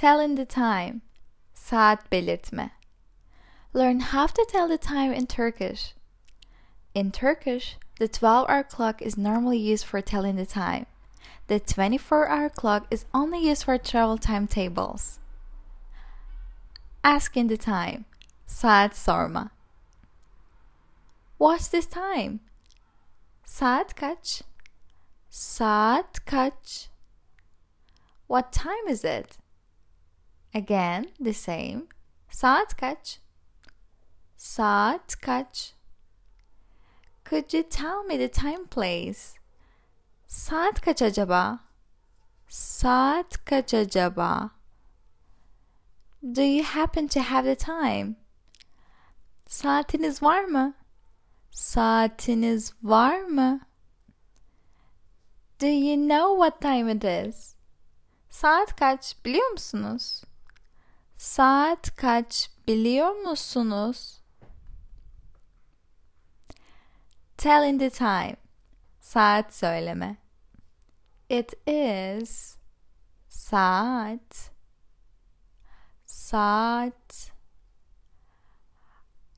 Telling the time. Saat belirtme. Learn how to tell the time in Turkish. In Turkish, the 12 hour clock is normally used for telling the time. The 24 hour clock is only used for travel timetables. Asking the time. Saat sorma. What's this time? Saat kaç? Saat kaç? What time is it? Again, the same. Saat kaç? Saat kaç? Could you tell me the time please? Saat kaç acaba? Saat kaç acaba? Do you happen to have the time? Saatiniz var mı? Saatiniz var mı? Do you know what time it is? Saat kaç biliyor musunuz? Saat kaç biliyor musunuz? Telling the time. Saat söyleme. It is saat. Saat.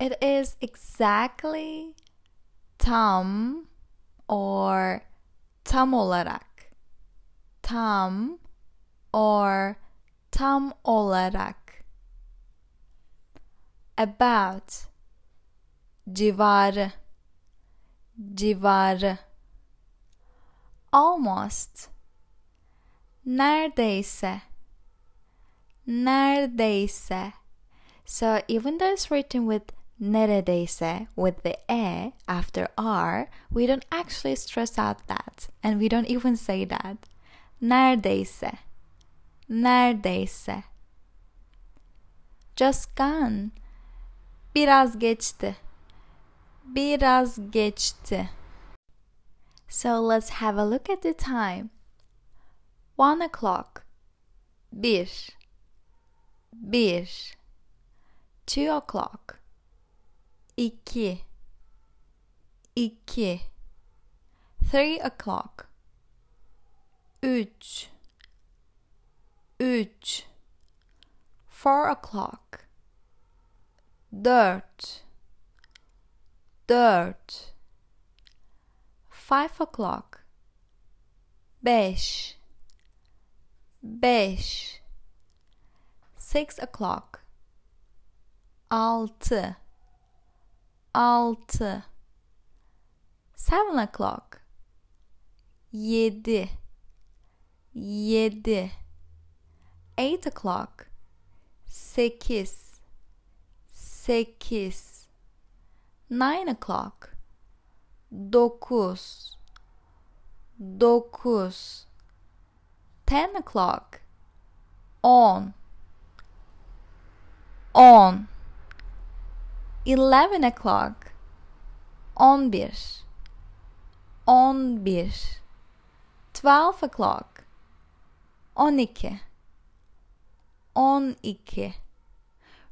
It is exactly tam or tam olarak. Tam or tam olarak. About civarı civarı almost. Neredeyse neredeyse so even though it's written with neredeyse with the e after r we don't actually stress out that and we don't even say that. Neredeyse neredeyse just gone biraz geçti. Biraz geçti. So let's have a look at the time. One o'clock. Bir. Bir. Two o'clock. İki. İki. Three o'clock. Üç. Üç. Four o'clock dört. Dört. Five o'clock. Beş. Beş. Six o'clock. Altı. Altı. Seven o'clock. Yedi. Yedi. Eight o'clock. Sekiz sekiz. Nine o'clock. Dokuz. Dokuz. Ten o'clock. On. On. Eleven o'clock. On bir on bir twelve o'clock. On iki on iki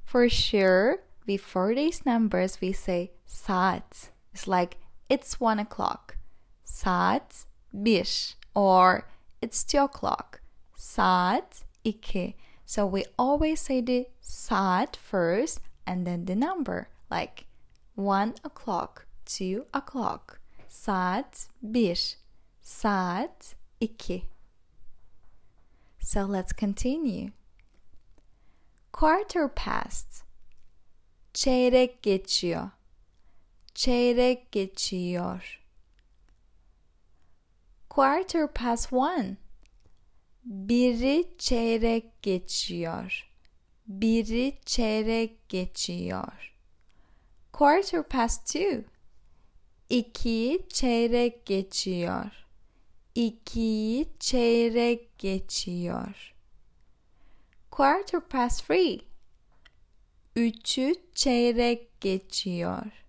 for sure before these numbers we say saat. It's like it's one o'clock. Saat bir or it's two o'clock. Saat iki so we always say the saat first and then the number like one o'clock two o'clock. Saat bir saat iki so let's continue. Quarter past çeyrek geçiyor. Çeyrek geçiyor. Quarter past one. Biri çeyrek geçiyor. Biri çeyrek geçiyor. Quarter past two. İki çeyrek geçiyor. İkiyi çeyrek geçiyor. Quarter past three üçü çeyrek geçiyor.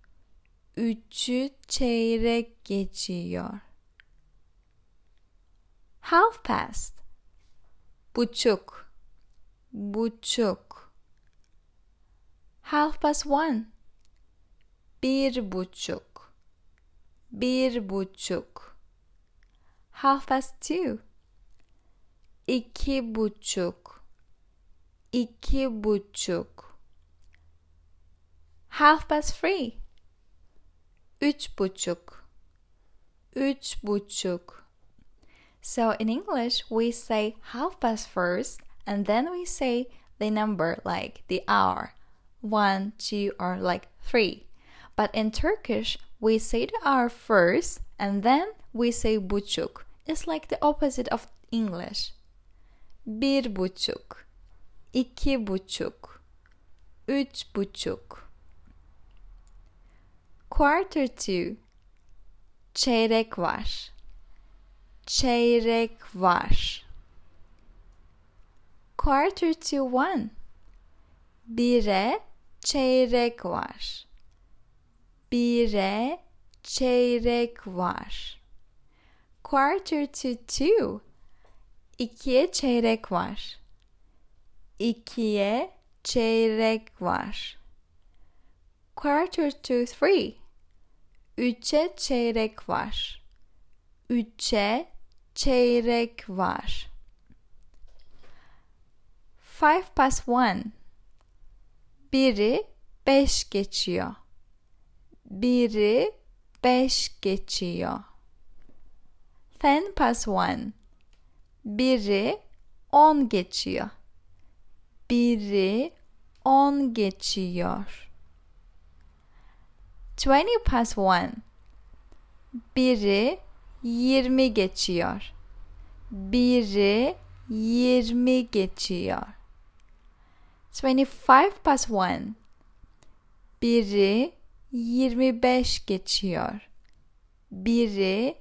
Üçü çeyrek geçiyor. Half past. Buçuk. Buçuk. Half past one. Bir buçuk. Bir buçuk. Half past two. İki buçuk. İki buçuk. Half past three. Üç buçuk. Üç buçuk. So in English, we say half past first, and then we say the number like the hour. One, two, or like three. But in Turkish, we say the hour first, and then we say buçuk. It's like the opposite of English. Bir buçuk, iki buçuk, üç buçuk. Quarter to. Çeyrek var. Çeyrek var. Quarter to one. Bire çeyrek var. Bire çeyrek var. Quarter to two. İkiye çeyrek var. İkiye çeyrek var. Quarter to three. Üçe çeyrek var. Üçe çeyrek var. Five past one. Biri beş geçiyor. Biri beş geçiyor. Ten past one. Biri on geçiyor. Biri on geçiyor. Twenty past one. Biri yirmi geçiyor. Biri yirmi geçiyor. Twenty five past one. Biri yirmi beş geçiyor. Biri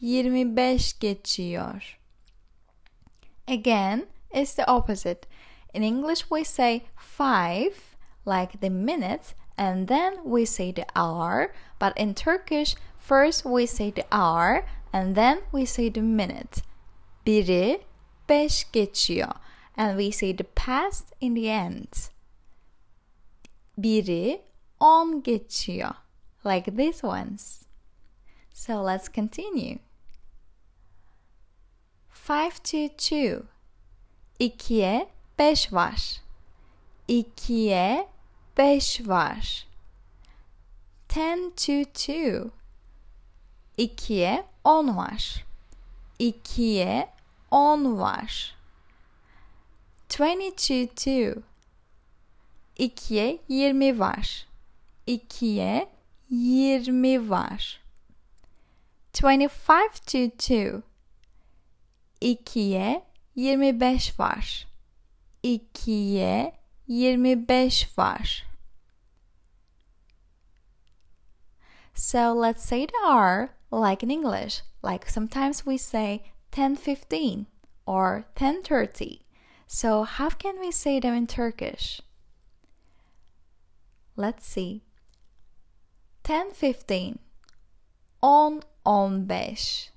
yirmi beş geçiyor. Again, it's the opposite. In English, we say five, like the minutes, and then we say the hour. But in Turkish, first we say the hour, and then we say the minute. Biri beş geçiyor. And we say the past in the end. Biri on geçiyor. Like these ones. So let's continue. Five to two. İkiye beş var. İkiye beş var. Ten to two. İkiye on var. İkiye on var. Twenty to two. İkiye yirmi var. İkiye yirmi var. Twenty five to two. İkiye yirmi beş var. İkiye yirmi beş var. So let's say the R like in English. Like sometimes we say 10:15 or 10:30. So how can we say them in Turkish? Let's see. 10:15 10 15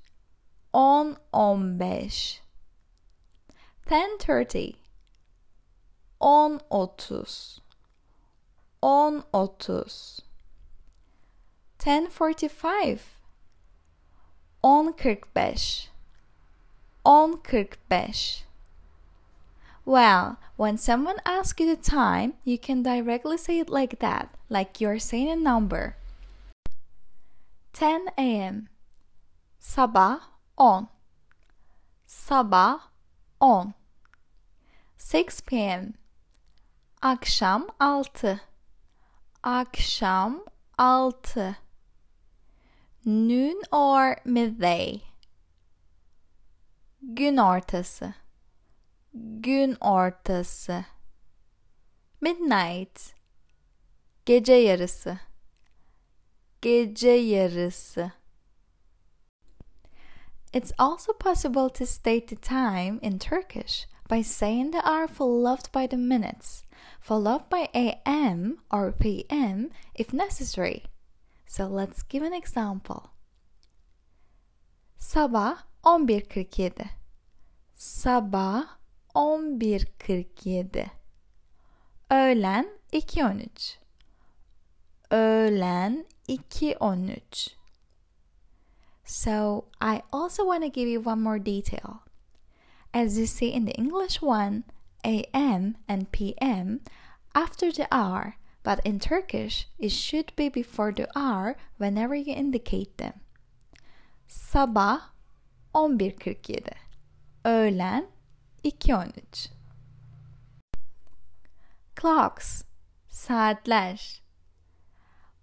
10 15 10:30 10 30 10 30 10:45 10 45 10 45 Well, when someone asks you the time, you can directly say it like that, like you're saying a number. 10 a.m. Sabah on. Sabah on. 6 p.m. Akşam 6. Akşam 6. Noon or midday. Gün ortası. Gün ortası. Midnight. Gece yarısı. Gece yarısı. It's also possible to state the time in Turkish by saying the hour followed by the minutes, followed by AM or PM if necessary. So let's give an example. Sabah 11.47 Sabah 11.47 Öğlen 2.13 Öğlen 2.13 So I also want to give you one more detail. As you see in the English one, AM and PM after the r, but in Turkish it should be before the r whenever you indicate them. Sabah 11.47 Öğlen 2.13 Clocks Saatler.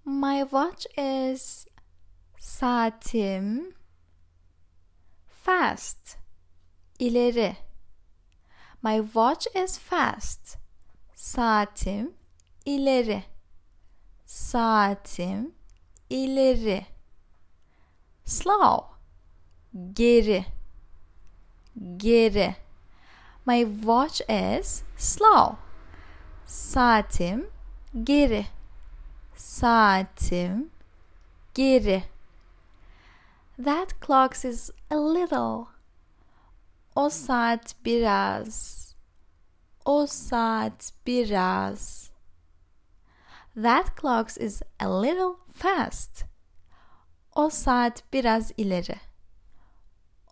My watch is saatim fast ileri. My watch is fast. Saatim ileri. Saatim ileri. Slow. Geri. Geri. My watch is slow. Saatim geri. Saatim geri. That clock is a little. O saat biraz. O saat biraz. That clock is a little fast. O saat biraz ileri.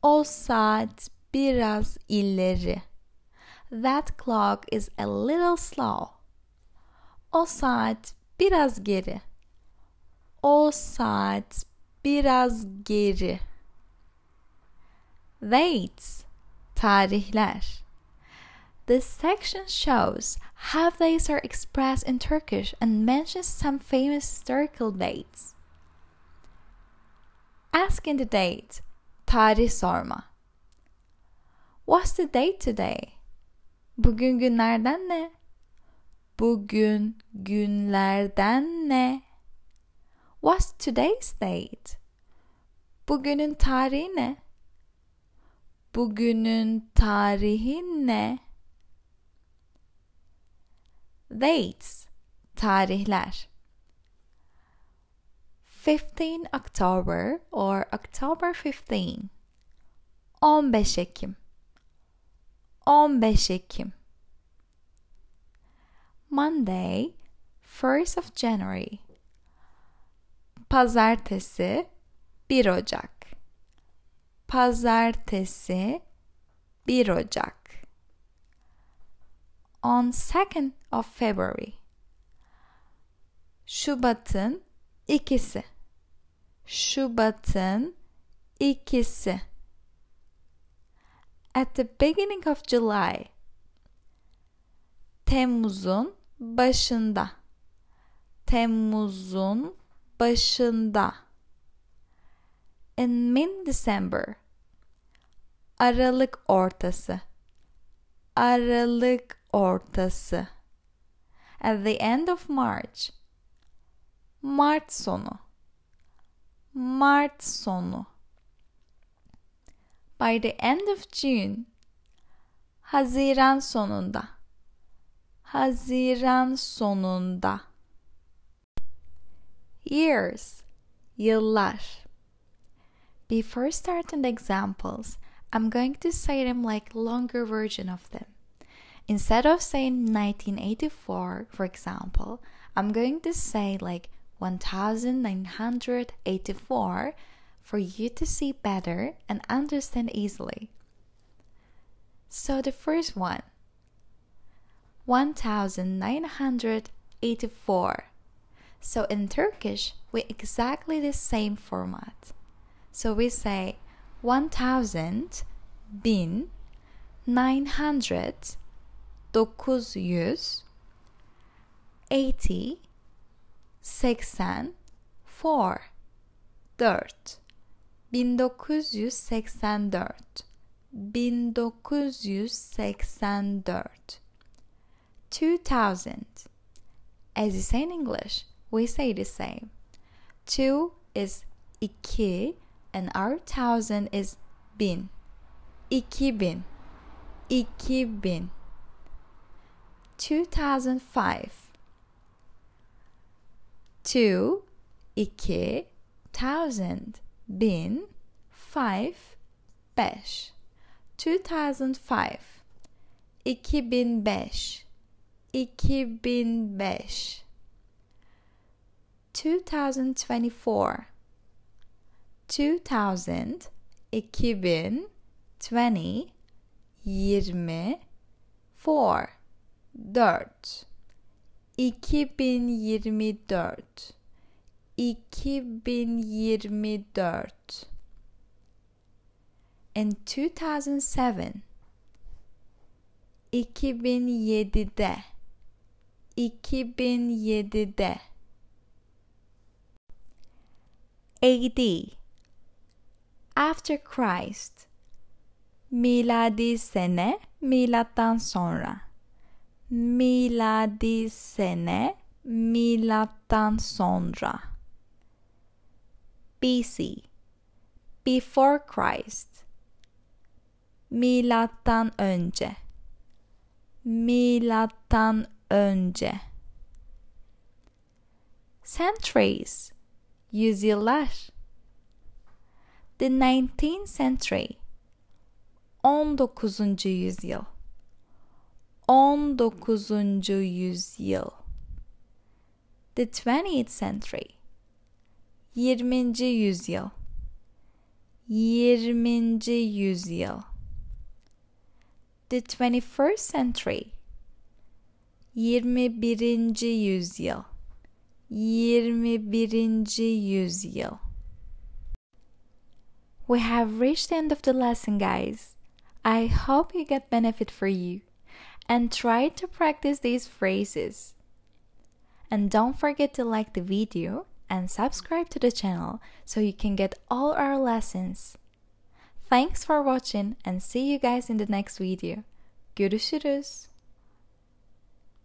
O saat biraz ileri. That clock is a little slow. O saat biraz geri. O saat biraz geri. Dates, tarihler. This section shows how dates are expressed in Turkish and mentions some famous historical dates. Asking the date, tarih sorma. What's the date today? Bugün günlerden ne? Bugün günlerden ne? What's today's date? Bugünün tarihi ne? Bugünün tarihi ne? Dates, tarihler. 15 October or October 15. 15 Ekim. 15 Ekim. Monday, 1st of January. Pazartesi 1 Ocak Pazartesi 1 Ocak. On 2nd of February. Şubat'ın ikisi. Şubat'ın ikisi. At the beginning of July. Temmuz'un başında. Temmuz'un başında. İn mid December Aralık ortası. Aralık ortası. At the end of March. Mart sonu. Mart sonu. By the end of June. Haziran sonunda. Haziran sonunda. Years, yıllar. Before starting the examples, I'm going to say them like longer version of them. Instead of saying 1984, for example, I'm going to say like 1984 for you to see better and understand easily. So the first one 1984 so in Turkish, we exactly the same format. So we say 1000 bin 900 900 80 84 4 1984 1984 2000 as you say in English we say the same. Two is iki and our thousand is bin. İki bin. İki bin. 2005 Two, iki, thousand, bin, five, beş. 2005 2005 2005 2024 2000 2000 20 20 four, dört. 2024 2024 In 2007 2007'de 2007'de AD After Christ Miladi sene milattan sonra. Miladi sene milattan sonra. BC before Christ milattan önce. Milattan önce. Centuries yüzyıllar the 19th century 19. yüzyıl 19. yüzyıl The 20th century 20. yüzyıl 20. yüzyıl The 21st century 21. yüzyıl 21. yüzyıl We have reached the end of the lesson, guys. I hope you get benefit for you and try to practice these phrases. And don't forget to like the video and subscribe to the channel so you can get all our lessons. Thanks for watching and see you guys in the next video. Görüşürüz.